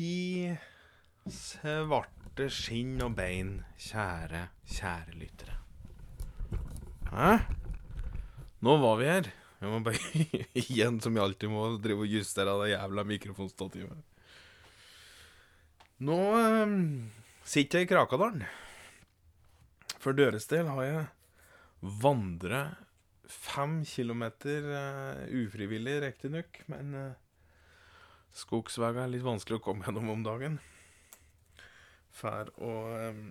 i svarte skinn og bein, kjære, kjære lyttere. Hæ? Nå var vi her. Jeg må bare igjen, som jeg alltid må, drive og justere det jævla mikrofonstativet. Nå eh, sitter jeg i Krakadalen. For deres del har jeg vandra fem kilometer eh, ufrivillig, riktignok, men eh, skogsveier er litt vanskelig å komme gjennom om dagen. For å um,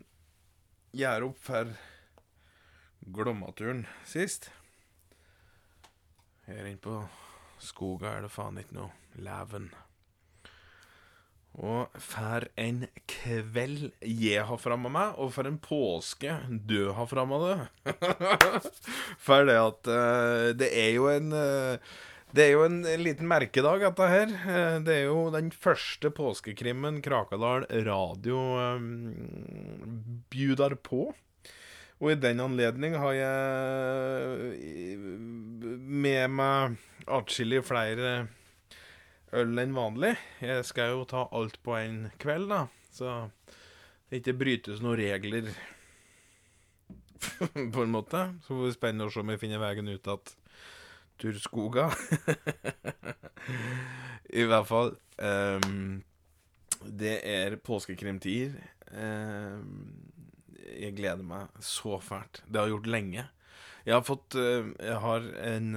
gjøre opp for Glommaturen sist. Her inne på skoga er det faen ikke noe leven. Og for en kveld jeg har framme meg, og for en påske du har framme deg. for det at uh, det er jo en eh, Det er jo en liten merkedag, dette her. Eh, det er jo den første påskekrimmen Krakadal Radio um, bjuder på. Og i den anledning har jeg med meg atskillig flere øl enn vanlig. Jeg skal jo ta alt på en kveld, da, så det ikke brytes noen regler, på en måte. Så får vi spenne og se om vi finner veien ut at Turskoga. I hvert fall. Um, det er påskekrimtider. Um, jeg gleder meg så fælt. Det har jeg gjort lenge. Jeg har fått Jeg har en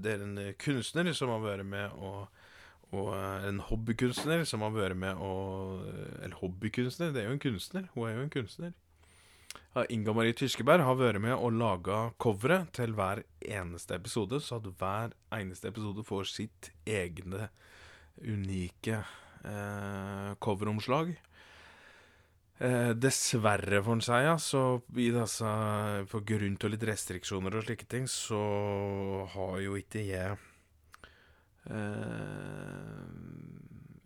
Det er en kunstner som har vært med og og en hobbykunstner som har vært med og Eller hobbykunstner, det er jo en kunstner. Hun er jo en kunstner. Inga Marie Tyskeberg har vært med og laga coveret til hver eneste episode, så at hver eneste episode får sitt egne unike eh, coveromslag. Eh, dessverre, får en si, ja, så i disse På grunn av litt restriksjoner og slike ting, så har jo ikke jeg eh,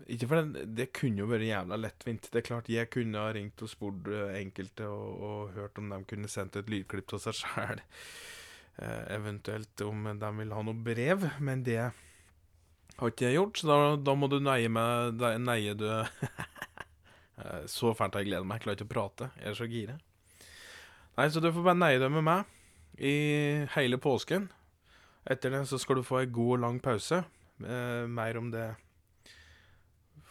Ikke for det, det kunne jo vært jævla lettvint. Det er klart, jeg kunne ha ringt og spurt eh, enkelte og, og hørt om de kunne sendt et lydklipp av seg sjæl. Eh, eventuelt om de vil ha noe brev, men det har ikke jeg gjort, så da, da må du neie meg Neie du Eh, Så fælt jeg gleder meg. Jeg klarer ikke å prate. Jeg er så gira. Nei, så du får bare neie deg med meg i hele påsken. Etter det så skal du få ei god og lang pause. Eh, mer om det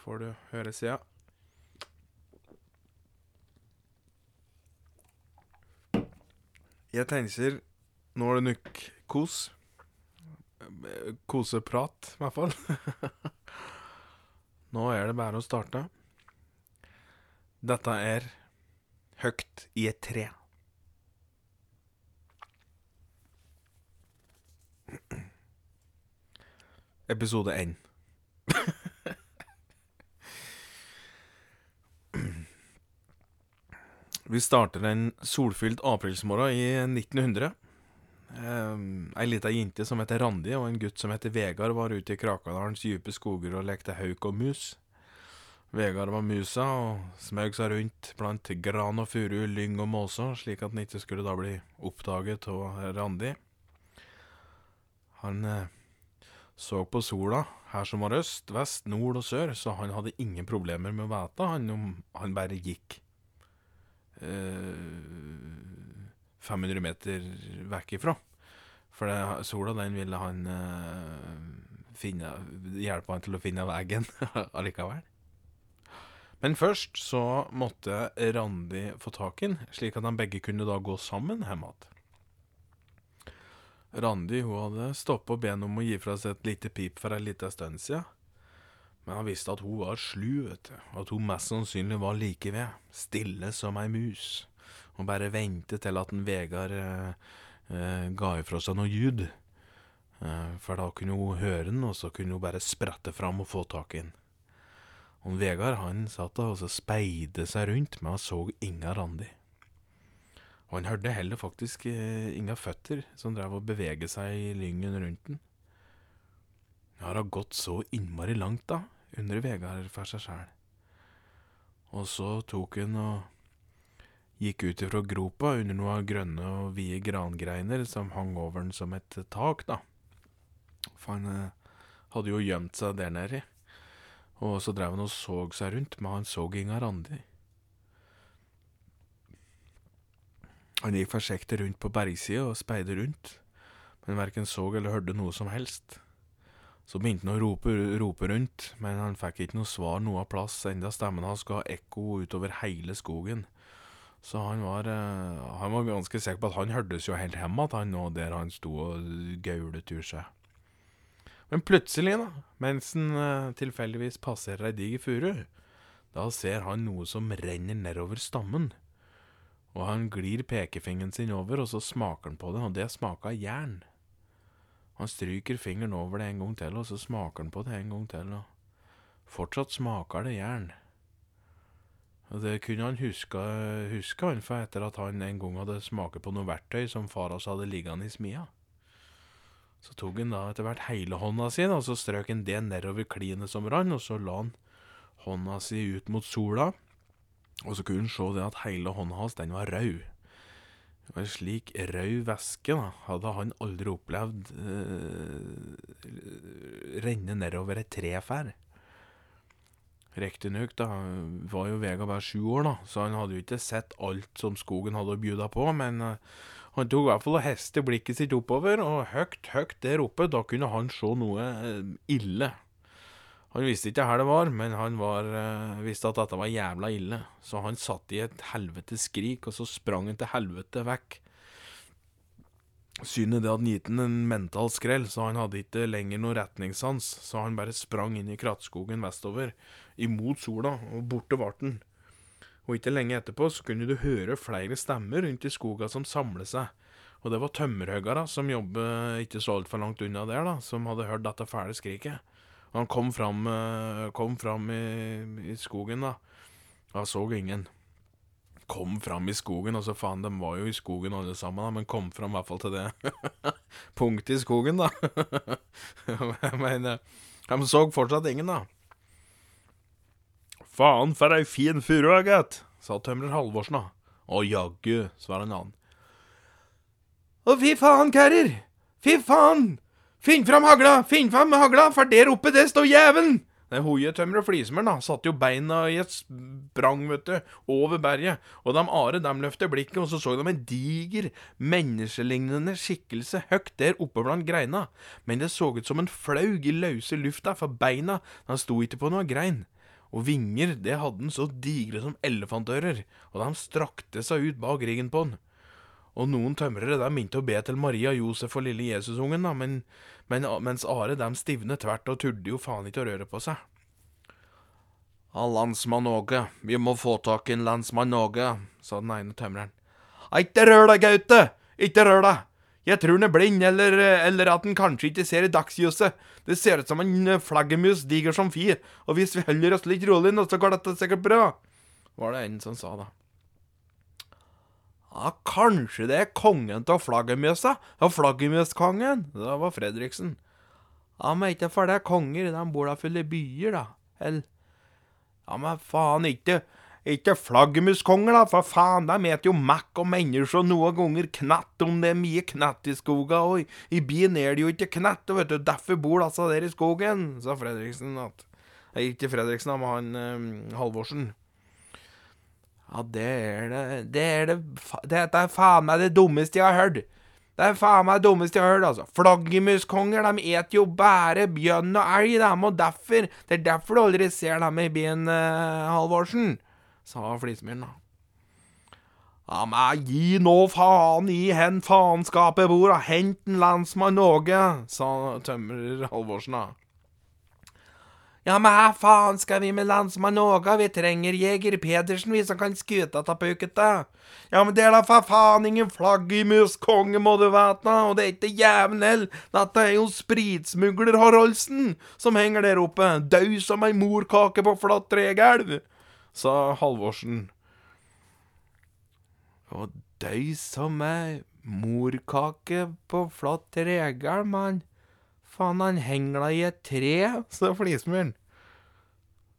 får du høre sida. Jeg tenker nå er det nok kos. Koseprat, i hvert fall. nå er det bare å starte. Dette er Høgt i et tre. Episode én. Vi starter en solfylt aprilsmorgen i 1900. Um, ei lita jente som heter Randi, og en gutt som heter Vegard, var ute i Krakadalens dype skoger og lekte hauk og mus. Vegard var musa og smøg seg rundt blant gran og furu, lyng og måser, slik at han ikke skulle da bli oppdaget av Randi. Han eh, så på sola, her som var øst, vest, nord og sør, så han hadde ingen problemer med å vite han om han bare gikk 500 meter vekk ifra. For det, sola, den ville han eh, finne, hjelpe han til å finne veien allikevel. Men først så måtte Randi få tak i den, slik at de begge kunne da gå sammen hjem igjen. Randi hun hadde stoppa og bedt om å gi fra seg et lite pip for ei lita stund siden. Men han visste at hun var slu, vet du, at hun mest sannsynlig var like ved, stille som ei mus, og bare ventet til at en Vegard eh, eh, ga ifra seg noe lyd. Eh, for da kunne hun høre den, og så kunne hun bare sprette fram og få tak i den. Og Vegard han satt da og så speide seg rundt, men han så inga Randi. Og han hørte heller faktisk eh, inga føtter som drev og beveget seg i lyngen rundt den. Har hun gått så innmari langt, da? Undrer Vegard for seg sjæl. Og så tok hun og gikk ut ifra gropa under noen grønne og vide grangreiner som hang over den som et tak, da. For han eh, hadde jo gjemt seg der nede. Og så drev han og så seg rundt, men han så inga Randi. Han gikk forsiktig rundt på bergsida og speide rundt, men verken så eller hørte noe som helst. Så begynte han å rope, rope rundt, men han fikk ikke noe svar noe av plass, enda stemmen hans ga ekko utover hele skogen. Så han var, eh, han var ganske sikker på at han hørtes jo helt hjemme igjen, han nå der han sto og gaulet ur seg. Men plutselig, da, mens han eh, tilfeldigvis passerer ei diger furu, da ser han noe som renner nedover stammen. Og han glir pekefingeren sin over, og så smaker han på det, og det smaker jern. Han stryker fingeren over det en gang til, og så smaker han på det en gang til, og fortsatt smaker det jern. Og det kunne han huske, huske han for etter at han en gang hadde smaket på noe verktøy som far hans hadde liggende i smia. Så tok han da etter hvert hele hånda si, og så strøk han det nedover klinet som rann, og så la han hånda si ut mot sola, og så kunne han se det at hele hånda hans, den var rød. En slik rød væske da, hadde han aldri opplevd eh, renne nedover et tre før. Riktignok, var jo Vega bare sju år, da, så han hadde jo ikke sett alt som skogen hadde å bjuda på, men eh, han tok i hvert fall og heste blikket sitt oppover, og høyt, høyt der oppe, da kunne han se noe eh, ille. Han visste ikke hva det var, men han var, øh, visste at dette var jævla ille. Så han satt i et helvetes skrik, og så sprang han til helvete vekk. Synet det hadde gitt han en mental skrell, så han hadde ikke lenger noe retningssans, så han bare sprang inn i krattskogen vestover, imot sola, og borte ble han. Og ikke lenge etterpå så kunne du høre flere stemmer rundt i skoga som samlet seg. Og det var tømmerhoggere som jobber ikke så altfor langt unna der, da, som hadde hørt dette fæle skriket. Han kom fram, eh, kom fram i, i, skogen, da. Han så ingen. Kom fram i skogen, og så faen, de var jo i skogen alle sammen, da, men kom fram i hvert fall til det punktet i skogen, da. men mener, de så fortsatt ingen, da. Faen for ei fin furu, gitt, sa tømrer Halvorsen, da. Å jaggu, svarer en annen. Å, fy faen, karer! Fy faen! Finn fram hagla! Finn fram hagla, for der oppe, det står jævelen! Det hoietømmeret og flismeren da, satte jo beina i et sprang, vet du, over berget, og de are dem løftet blikket, og så så de en diger, menneskelignende skikkelse høyt der oppe blant greina, men det så ut som en flaug i løse lufta, for beina, de sto ikke på noe grein. Og vinger, det hadde den så digre som elefantører, og de strakte seg ut bak ryggen på den. Og noen tømrere de begynte å be til Maria, Josef og lille Jesusungen, da, men, men, mens Are dem stivnet tvert og turde jo faen ikke å røre på seg. Ja, landsmann Åge, vi må få tak i en landsmann Åge, sa den ene tømreren. Ikke rør deg, Gaute! Ikke rør deg! Jeg tror han er blind, eller, eller at han kanskje ikke ser i dagslyset. Det ser ut som en flaggermus diger som fi, og hvis vi holder oss litt rolig nå, så går dette sikkert bra, var det en som sa da. Ja, kanskje det er kongen av flaggermøsa? Ja, flaggermuskongen? Det var Fredriksen. Ja, men ikke for det er konger, de bor da fulle byer, da. Eller Ja, men faen, ikke ikke flaggermuskonger, da, for faen, de heter jo Mac og mennesker noen ganger knatt om det er mye knatt i skoga, og i byen er det jo ikke knatt, vet du, derfor bor altså der i skogen, sa Fredriksen at Ikke Fredriksen, men han eh, Halvorsen. Ja, det er det Det er det Dette er faen meg det dummeste jeg har hørt. Det er faen meg det dummeste jeg har hørt, altså. Flaggermuskonger, de et jo bare bjørn og elg, dem, og derfor Det er derfor du aldri ser dem i byen, eh, Halvorsen, sa flismyren, da. Ja, men gi nå faen i hen faenskapet bor, og hent en landsmann Åge, sa tømrer Halvorsen, da. Ja, men hva faen skal vi med landsmann Åga? Vi trenger jeger Pedersen, vi som kan skute ta pukete. Ja, men det er da for faen ingen flaggermuskonge, må du vite, og det er ikke jævnel. Dette er jo spritsmugler Haraldsen som henger der oppe, død som ei morkake på flatt tregelv, sa Halvorsen. Og død som ei morkake på flatt tregelv, mann. Faen, han henger da i et tre, sa flismyren.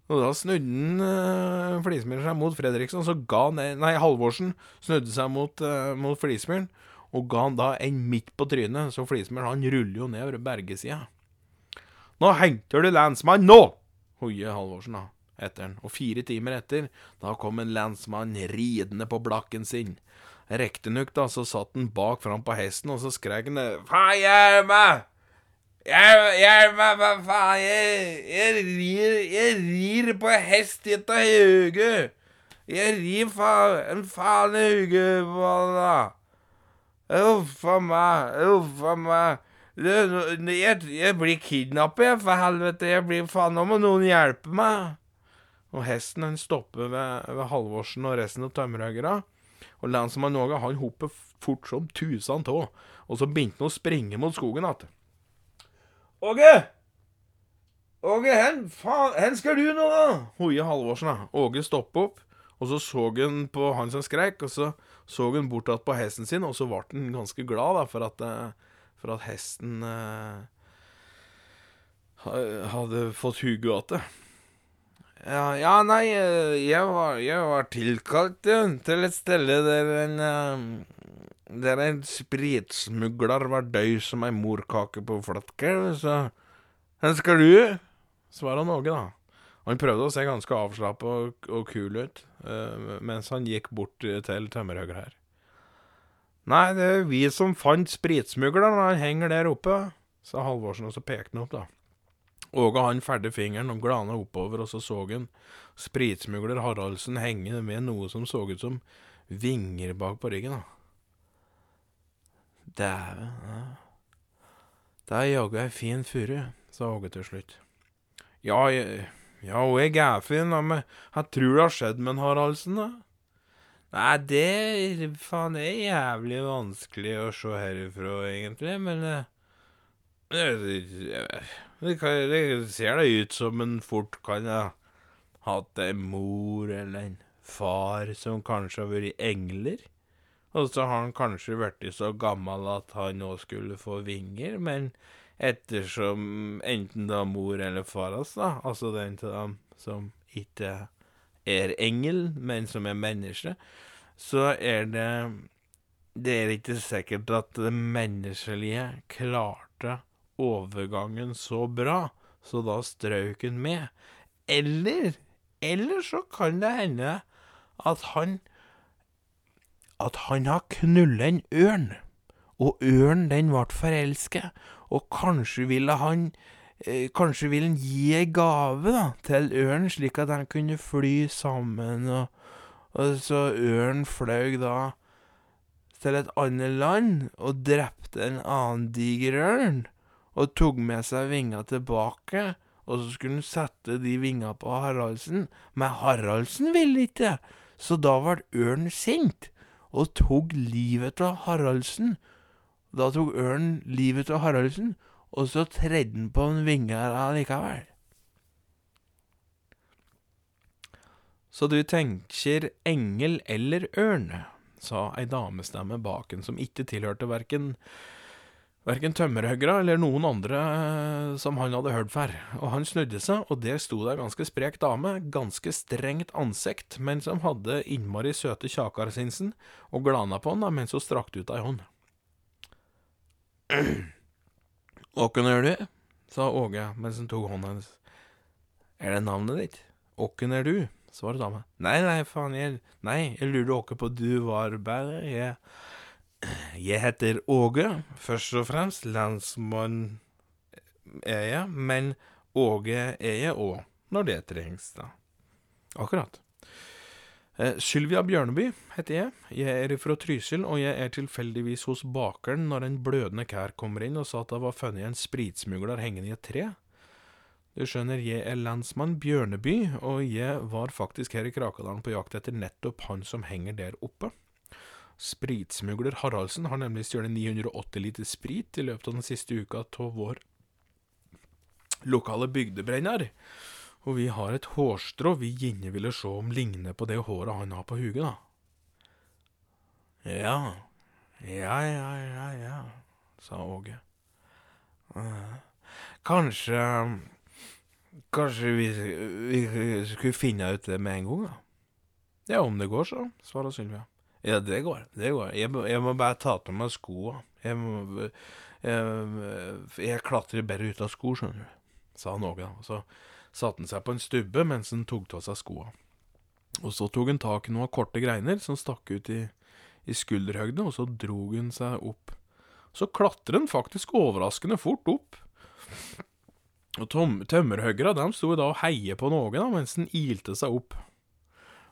Og da snudde uh, flismyren seg mot Fredriksen, og så ga han Nei, Halvorsen snudde seg mot, uh, mot flismyren, og ga han da en midt på trynet, så flismyren han ruller jo ned over bergesida. Nå henter du lensmann, nå! hoier Halvorsen da, etter han. Og fire timer etter, da kom en lensmann ridende på blakken sin. Riktignok, da, så satt han bak fram på hesten, og så skrek han Faen, hjelp meg! Hjelp meg, hva faen! Jeg, jeg, rir, jeg rir på hest hit til Hauge! Jeg rir faen en faen i Hauge, Uff a meg, uff a meg. Jeg, jeg blir kidnappet, jeg, for helvete. Jeg blir faen Nå må noen hjelpe meg. Og hesten den stopper ved, ved Halvorsen og resten av tømmerhoggerne. Og lensmann Åge han hopper fort som tusen tå, og så begynte han å springe mot skogen igjen. Åge! Åge, hen, faen, hen skal du nå, da? Hoie Halvorsen. da. Åge stopper opp, og så så han på han som skreik, og så så han bort på hesten sin, og så ble han ganske glad da, for at, eh, for at hesten eh, hadde fått huget igjen. Ja, ja, nei, eh, jeg var, jeg var tilkalt til et sted der en Der en spritsmugler var død som ei morkake på flatkelv, så Hvor skal du? svarer han Åge, da. Han prøvde å se ganske avslappa og, og, kul ut, uh, mens han gikk bort til tømmerhogger her. Nei, det er vi som fant spritsmugleren, han henger der oppe, sa Halvorsen, og så pekte han opp, da. Åge han ferdig fingeren og glana oppover, og så så han spritsmugler Haraldsen henge med noe som så ut som vinger bak på ryggen. da. Dæven, det er jaggu ei fin furu, sa Åge til slutt. Ja, jeg, ja, og jeg er fin, da, men jeg tror det har skjedd med en Haraldsen, da. Nei, det faen det er jævlig vanskelig å se herifra, egentlig, men det, det, det, ser da ut som en fort kan ha hatt en mor eller en far som kanskje har vært engler. Og så har han kanskje blitt så gammel at han nå skulle få vinger, men ettersom enten da mor eller far hans, da, altså den til dem som ikke er engel, men som er menneske, så er det Det er ikke sikkert at det menneskelige klarte overgangen så bra, så da strøk han med. Eller Eller så kan det hende at han At han har knullet en ørn, og ørnen den ble forelsket, og kanskje ville han eh, Kanskje ville han gi ei gave da, til ørnen, slik at de kunne fly sammen, og, og så ørnen fløy da til et annet land og drepte en annen diger ørn og tok med seg vinga tilbake, og så skulle han sette de vinga på Haraldsen, men Haraldsen ville ikke, så da ble ørnen sint og tok livet av Haraldsen. Da tok ørnen livet av Haraldsen, og så tredde han på en vinger allikevel. Så du tenker engel eller ørn, sa ei damestemme bak en som ikke tilhørte verken Verken tømmerhoggere eller noen andre eh, som han hadde hørt før. Og han snudde seg, og der sto det ei ganske sprek dame, ganske strengt ansikt, men som hadde innmari søte kjakarsinsen, og glana på han da, mens hun strakte ut ei hånd. Åkken er du? sa Åge mens han tok hånda hennes. Er det navnet ditt? Åkken er du? svarer dama. Nei, nei, faen, jeg Nei, jeg lurte åkke på du var bare, jeg jeg heter Åge, først og fremst. landsmann er jeg, men Åge er jeg òg, når det trengs, da. Akkurat. Eh, Sylvia Bjørneby heter jeg. Jeg er fra Trysil, og jeg er tilfeldigvis hos bakeren når en blødende kær kommer inn og sa at det var funnet en spritsmugler hengende i et tre. Du skjønner, jeg er lensmann Bjørneby, og jeg var faktisk her i Krakadalen på jakt etter nettopp han som henger der oppe. Spritsmugler Haraldsen har nemlig stjålet 980 liter sprit i løpet av den siste uka av vår lokale bygdebrenner. Og vi har et hårstrå vi gjerne ville se om ligner på det håret han har på huget, da. Ja, ja, ja, ja, ja, sa Åge. Kanskje Kanskje vi, vi skulle finne ut det med en gang, da? Ja, om det går, så, svarer Sylvia. Ja, det går. Det går. Jeg, jeg må bare ta av meg skoa. Jeg, må, jeg, jeg klatrer bare ut av sko, skjønner du, sa han Åge. Så satte han seg på en stubbe mens han tok av seg skoa. Og så tok han tak i noen korte greiner som stakk ut i, i skulderhøgde, og så drog han seg opp. Så klatrer han faktisk overraskende fort opp. Og tømmerhoggerne de sto da og heiet på da, mens han ilte seg opp.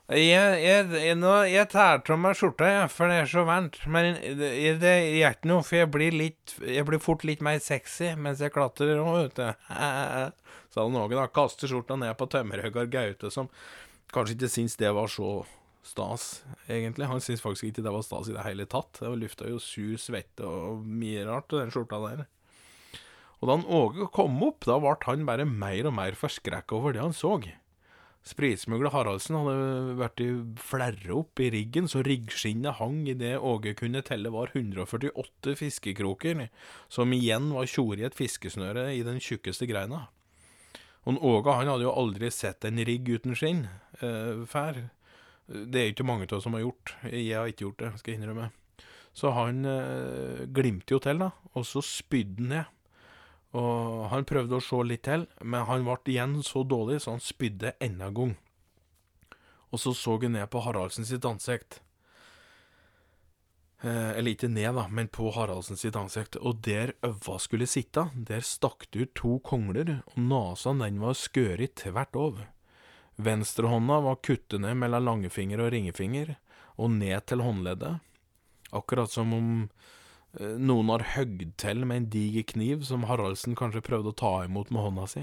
Jeg, jeg, jeg, tar av meg skjorta, jeg, for det er så varmt. Men det, det gjør ikke noe, for jeg blir, litt, jeg blir fort litt mer sexy mens jeg klatrer òg, vet du. Sa noen da. Kaster skjorta ned på tømmerhogger Gaute, som kanskje ikke syntes det var så stas, egentlig. Han syntes faktisk ikke det var stas i det hele tatt. Det lufta jo sur svette og mye rart, den skjorta der. Og da han Åge kom opp, da ble han bare mer og mer forskrekka over det han så. Spritsmugler Haraldsen hadde vært i flerre opp i riggen, så riggskinnet hang i det Åge kunne telle var 148 fiskekroker, som igjen var tjore i et fiskesnøre i den tjukkeste greina. Og Åge han hadde jo aldri sett en rigg uten skinn eh, før. Det er ikke mange av oss som har gjort. Jeg har ikke gjort det, skal jeg innrømme. Så han eh, glimte jo til, da, og så spydde han ned. Og han prøvde å se litt til, men han ble igjen så dårlig, så han spydde enda en gang. Og så så han ned på Haraldsen sitt ansikt. Eh, eller ikke ned, da, men på Haraldsen sitt ansikt. Og der øva skulle sitte, der stakk det ut to kongler, og nesa den var skøret tvert over. Venstrehånda var kuttet ned mellom langefinger og ringefinger, og ned til håndleddet. Akkurat som om noen har høgd til med en diger kniv som Haraldsen kanskje prøvde å ta imot med hånda si.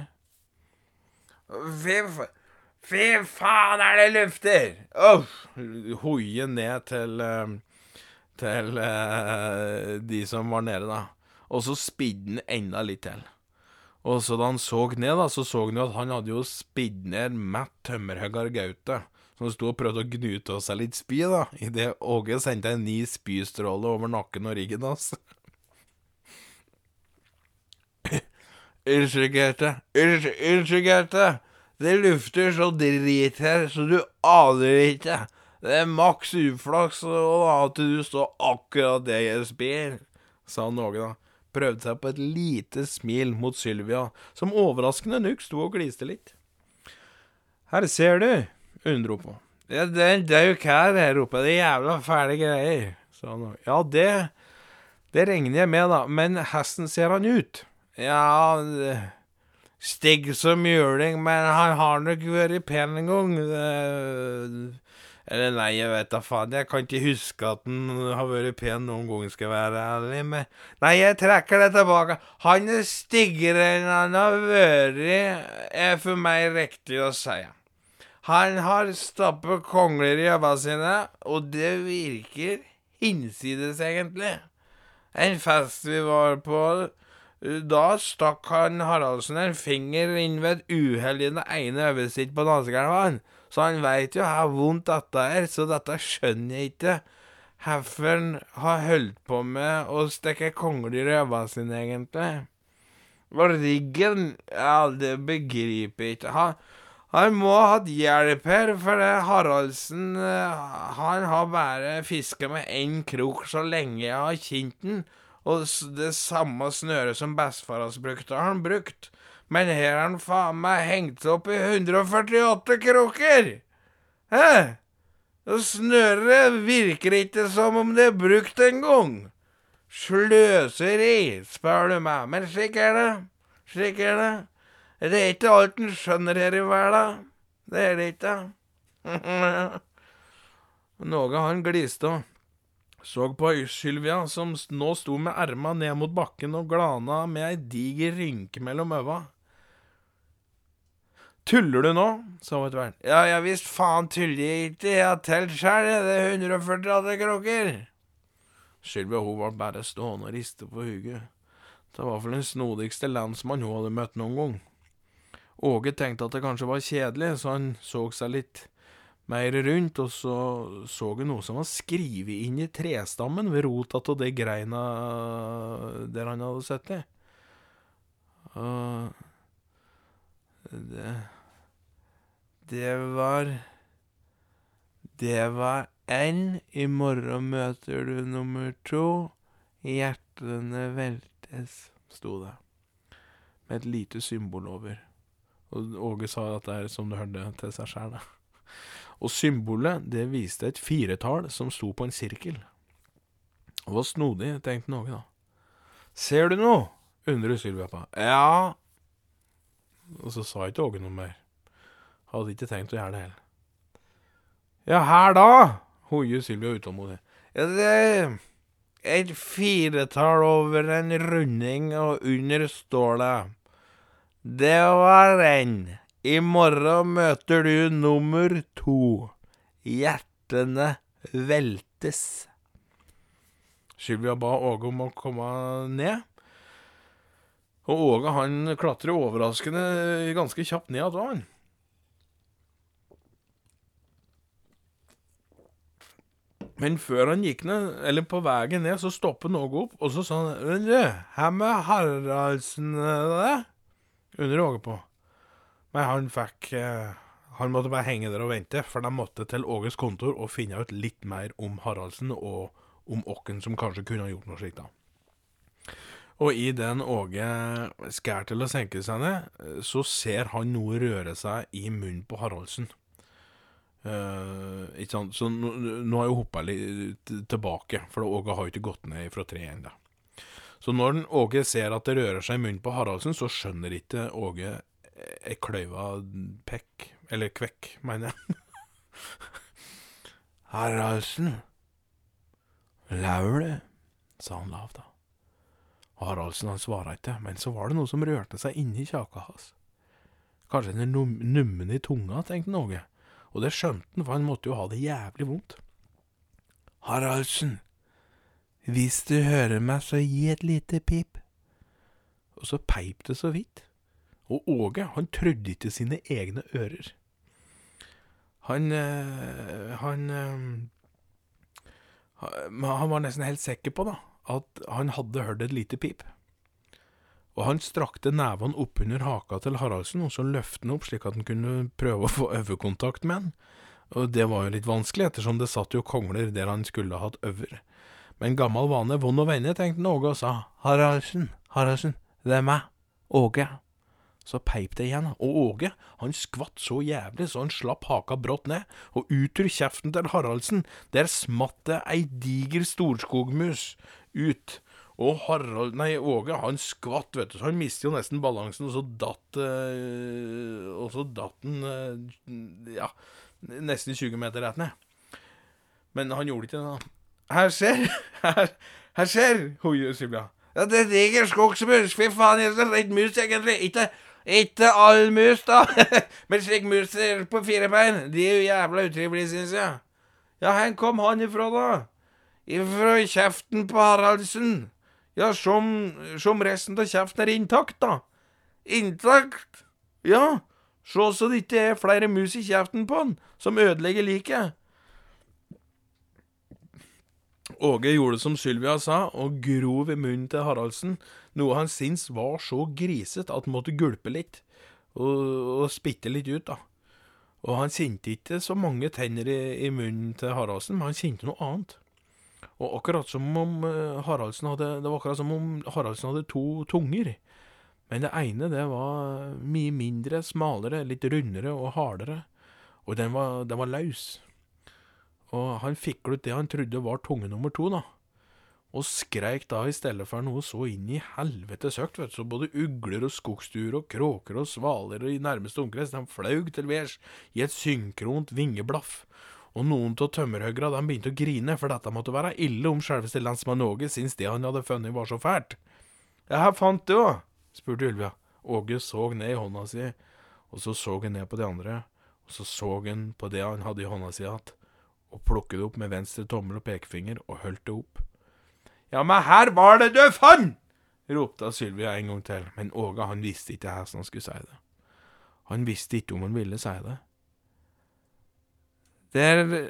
Fy, faen, er det lufter! Oh! Hoie ned til eh, Til uh, de som var nede, da. Og så spidde han enda litt til. Og så da han så ned, da, så så han jo at han hadde jo spidd ned Matt Tømmerhøggar Gaute som sto og prøvde å gnute av seg litt spy, da, idet Åge sendte en ny spystråle over nakken og ryggen hans. Unnskyld, Gaute. Det lufter så drit her, så du aner ikke. Det er maks uflaks at du står akkurat det jeg spyr, sa Åge da. Prøvde seg på et lite smil mot Sylvia, som overraskende nok sto og gliste litt. Her ser du, hun dro på. Ja, det, er jo ikke her jeg roper. Det er jævla fæle greier. Ja, det, det regner jeg med, da. Men hesten ser han ut? Ja, stygg som juling, men han har nok vært pen en gang. Eller nei, jeg vet da faen. Jeg kan ikke huske at han har vært pen noen gang, skal være ærlig. Men nei, jeg trekker det tilbake. Han er styggere enn han har vært, er for meg riktig å si. Han har stappet kongler i øynene sine, og det virker hinsides, egentlig. En fest vi var på, da stakk han Haraldsen en finger inn ved et uhell i det ene øyet sitt på dansegulvet, så han veit jo hvor vondt dette er, så dette skjønner jeg ikke. Hvorfor har holdt på med å stikke kongler i øynene sine, egentlig. Og riggen Ja, det begriper jeg ikke. Han må ha hatt hjelp her, for det Haraldsen eh, Han har bare fiska med én krok så lenge jeg har kjent den, og det samme snøret som bestefar hans brukte, har han brukt. Men her har han faen meg hengt opp i 148 kroker! Hæ? Og snøret virker ikke som om det er brukt engang. Sløseri, spør du meg, men slik er det. Slik er det. Det er ikke alt en skjønner her i verden. Det er det ikke. Noe han gliste og så på Sylvia, som nå sto med erma ned mot bakken og glana med ei diger rynke mellom øva. Tuller du nå? sa hvert. Ja, ja visst faen tuller jeg ikke, jeg har telt sjæl, det er 148 kroker. Sylvia hun var bare stående og riste på huget. Det var vel den snodigste lensmann hun hadde møtt noen gang. Åge tenkte at det kanskje var kjedelig, så han så seg litt mer rundt, og så så han noe som var skrevet inn i trestammen ved rota av de greina der han hadde sett det. Det Det var Det var N. I morgen møter du nummer to. Hjertene veltes, sto det, med et lite symbol over Og Åge sa at det er som du hørte til seg sjæl, Og symbolet, det viste et firetall som sto på en sirkel. Det var snodig, tenkte Åge da. Ser du noe? undrer Sylvia på. Ja. Og så sa ikke Åge noe mer. Hadde ikke tenkt å gjøre det heller. Ja, her da? hoier Sylvia utålmodig. Ja, det et firetall over en runding, og under står det Det var den. I morgen møter du nummer to. Hjertene veltes. Sylvia ba Åge om å komme ned. Og Åge han klatrer overraskende ganske kjapt ned igjen, han. Men før han gikk ned, eller på veien ned, så stoppet han Åge opp, og så sa han her med Haraldsen det? Under Åge på. Men han fikk eh, Han måtte bare henge der og vente, for de måtte til Åges kontor og finne ut litt mer om Haraldsen og om åkken som kanskje kunne ha gjort noe slikt. da. Og i den Åge skær til å senke seg ned, så ser han noe røre seg i munnen på Haraldsen. Uh, ikke sant? Så nå, nå har jeg hoppa litt tilbake, for Åge har jo ikke gått ned fra treet ennå. Så når Åge ser at det rører seg i munnen på Haraldsen, så skjønner ikke Åge ei kløyva pekk Eller kvekk, mener jeg. Haraldsen, laur det, sa han lavt. da. Haraldsen han svara ikke, men så var det noe som rørte seg inni kjaka hans. Kanskje den num nummen i tunga, tenkte Åge, og det skjønte han, for han måtte jo ha det jævlig vondt. Haraldsen, hvis du hører meg, så gi et lite pip. Og så peip det så vidt. Og Åge, han trødde ikke sine egne ører. Han øh, Han øh, Han var nesten helt sikker på da, at han hadde hørt et lite pip. Og han strakte nevene oppunder haka til Haraldsen, og så løftet han opp slik at han kunne prøve å få øyekontakt med han. Og det var jo litt vanskelig, ettersom det satt jo kongler der han skulle hatt øver. Men gammel vane, vond å vende, tenkte Åge og sa, Haraldsen, Haraldsen, det er meg, Åge. Så peip det igjen, og Åge han skvatt så jævlig så han slapp haka brått ned, og ut ur kjeften til Haraldsen, der smatt det ei diger storskogmus ut. Og Harald, nei, Åge han skvatt, vet du, så han mistet jo nesten balansen, og så datt øh, Og så datt han øh, ja, nesten 20 meter rett ned. Men han gjorde ikke det, da. Her ser, her, her skjer hoier Sylvia. Ja, det er diger skogsmus, fy faen, jeg er redd mus, egentlig. Ikke ikke all mus, da. Men slik mus på fire bein, de er jo jævla utrivelige, syns jeg. Ja, hvor kom han ifra, da? Ifra kjeften på Haraldsen. Ja, som, som resten av kjeften er intakt, da. Intakt? Ja, se så det ikke er flere mus i kjeften på han, som ødelegger liket. Åge gjorde som Sylvia sa, og grov i munnen til Haraldsen, noe han syntes var så grisete at han måtte gulpe litt, og, og spitte litt ut, da. Og han kjente ikke så mange tenner i, i munnen til Haraldsen, men han kjente noe annet. Og akkurat som om eh, Haraldsen hadde Det var akkurat som om Haraldsen hadde to tunger. Men det ene, det var mye mindre, smalere, litt rundere og hardere. Og den var, den var løs. Og han fikk ut det han trodde var tunge nummer to, da. Og skreik da i stedet for noe så inn i helvete søkt, vet du, så både ugler og skogsduer og kråker og svaler i nærmeste omkrets, de flaug til værs i et synkront vingeblaff. Og noen av tømmerhøgra de begynte å grine, for dette måtte være ille om selveste lensmann Åge syntes det han hadde funnet var så fælt. Ja, her fant du òg, spurte Ylvia. Åge så ned i hånda si, og så så han ned på de andre, og så så han på det han hadde i hånda si igjen og plukket det opp med venstre tommel og pekefinger og holdt det opp. Ja, men her var det du fant! ropte Sylvia en gang til, men Åge han visste ikke hvordan han skulle si det. Han visste ikke om han ville si det. Det er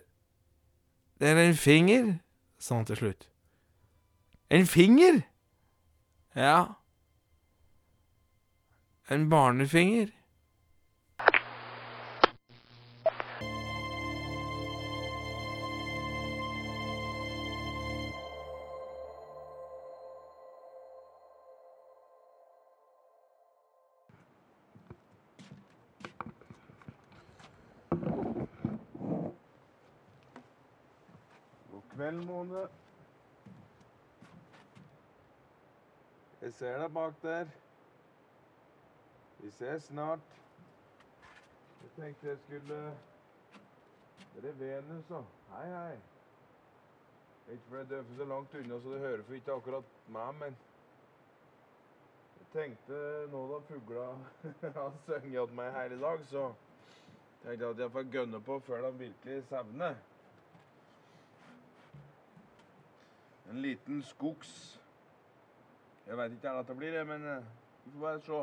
Det er en finger, sa han til slutt. En finger? Ja. En barnefinger. Kveld, Jeg ser deg bak der. Vi ses snart. Jeg tenkte jeg skulle Det er Venus, da. Hei, hei. Ikke fordi det er så langt unna, så det hører for ikke akkurat meg, men Jeg tenkte nå da fugla har sunget til meg hele dag, så tenkte jeg at jeg får gønne på før de virkelig sevner. En liten skogs Jeg veit ikke hva det blir, men eh, vi får bare se.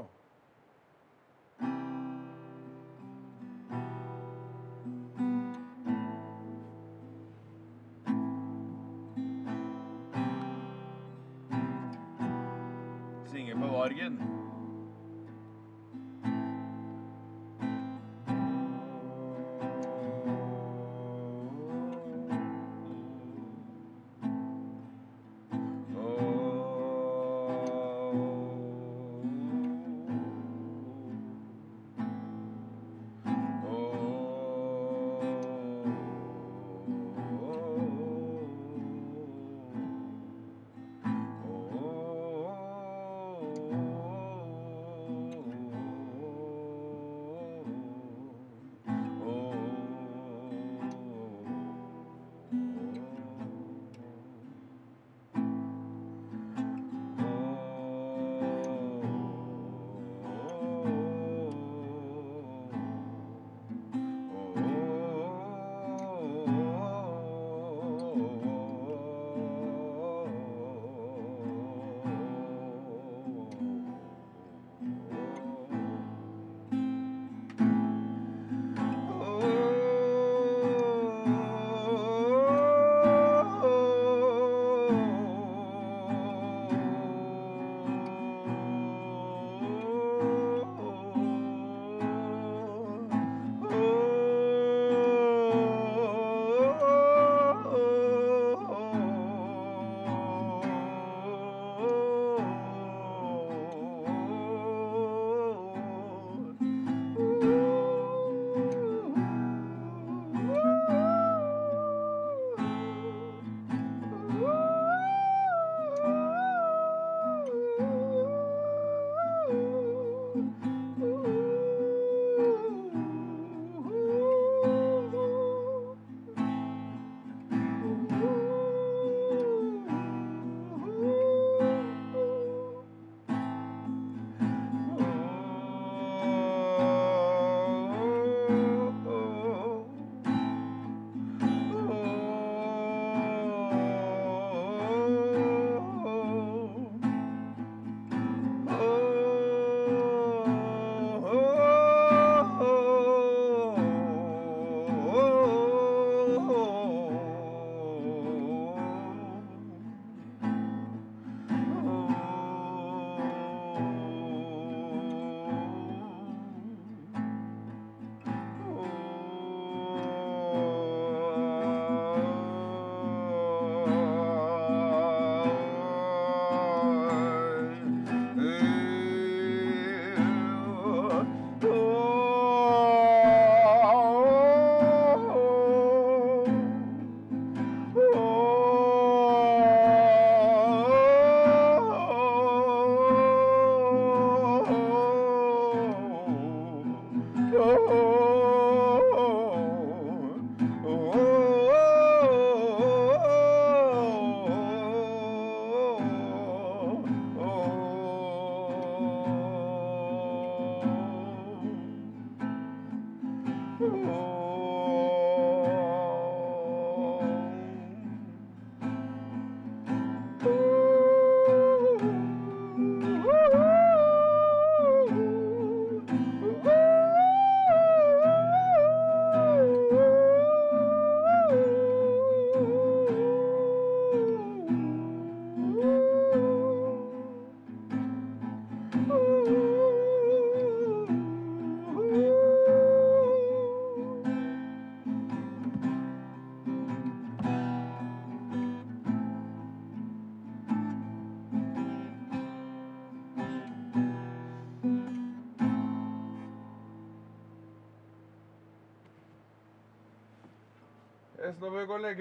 Jeg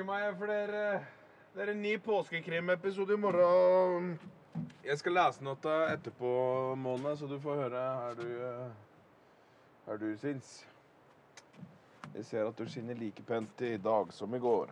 meg, for dere Det er en ny påskekrimepisode i morgen. Jeg skal lese noe etterpå, Mona, så du får høre her du, eh, her du syns. Jeg ser at du skinner like pent i dag som i går.